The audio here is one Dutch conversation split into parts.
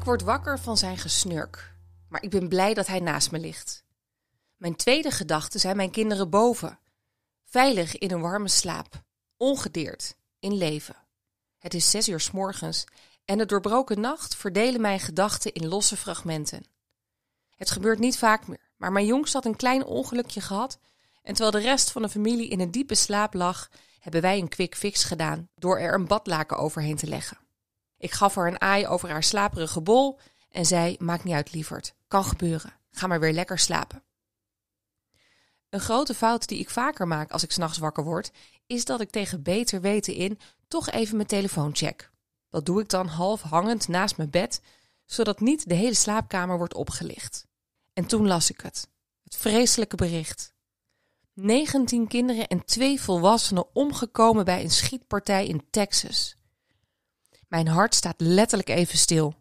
Ik word wakker van zijn gesnurk, maar ik ben blij dat hij naast me ligt. Mijn tweede gedachte zijn mijn kinderen boven, veilig in een warme slaap, ongedeerd, in leven. Het is zes uur s morgens en de doorbroken nacht verdelen mijn gedachten in losse fragmenten. Het gebeurt niet vaak meer, maar mijn jongste had een klein ongelukje gehad en terwijl de rest van de familie in een diepe slaap lag, hebben wij een quick fix gedaan door er een badlaken overheen te leggen. Ik gaf haar een aai over haar slaperige bol en zei: Maakt niet uit, lieverd. Kan gebeuren. Ga maar weer lekker slapen. Een grote fout die ik vaker maak als ik s'nachts wakker word, is dat ik tegen beter weten in toch even mijn telefoon check. Dat doe ik dan half hangend naast mijn bed, zodat niet de hele slaapkamer wordt opgelicht. En toen las ik het. Het vreselijke bericht. 19 kinderen en twee volwassenen omgekomen bij een schietpartij in Texas. Mijn hart staat letterlijk even stil.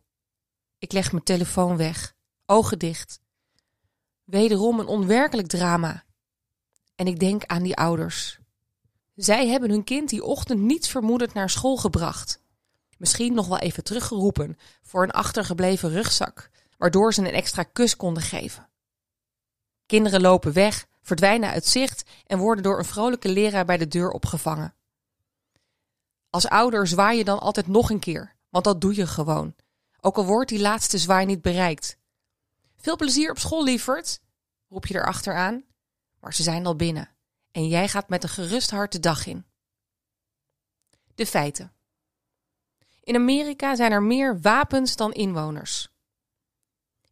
Ik leg mijn telefoon weg, ogen dicht. Wederom een onwerkelijk drama. En ik denk aan die ouders. Zij hebben hun kind die ochtend niets vermoedend naar school gebracht. Misschien nog wel even teruggeroepen voor een achtergebleven rugzak, waardoor ze een extra kus konden geven. Kinderen lopen weg, verdwijnen uit zicht en worden door een vrolijke leraar bij de deur opgevangen. Als ouder zwaai je dan altijd nog een keer, want dat doe je gewoon. Ook al wordt die laatste zwaai niet bereikt. Veel plezier op school, lieverd, roep je erachteraan. Maar ze zijn al binnen en jij gaat met een gerust hart de dag in. De feiten. In Amerika zijn er meer wapens dan inwoners.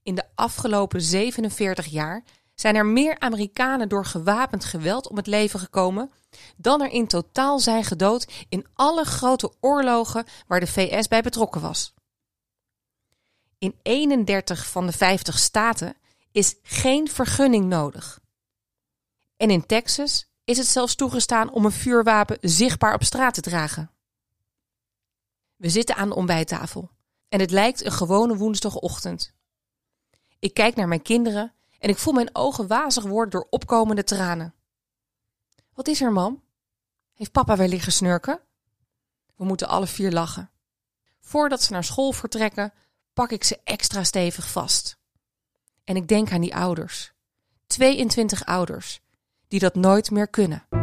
In de afgelopen 47 jaar zijn er meer Amerikanen door gewapend geweld om het leven gekomen dan er in totaal zijn gedood in alle grote oorlogen waar de VS bij betrokken was. In 31 van de 50 staten is geen vergunning nodig. En in Texas is het zelfs toegestaan om een vuurwapen zichtbaar op straat te dragen. We zitten aan de ontbijttafel en het lijkt een gewone woensdagochtend. Ik kijk naar mijn kinderen en ik voel mijn ogen wazig worden door opkomende tranen. Wat is er, mam? Heeft papa weer liggen snurken? We moeten alle vier lachen. Voordat ze naar school vertrekken, pak ik ze extra stevig vast. En ik denk aan die ouders. 22 ouders die dat nooit meer kunnen.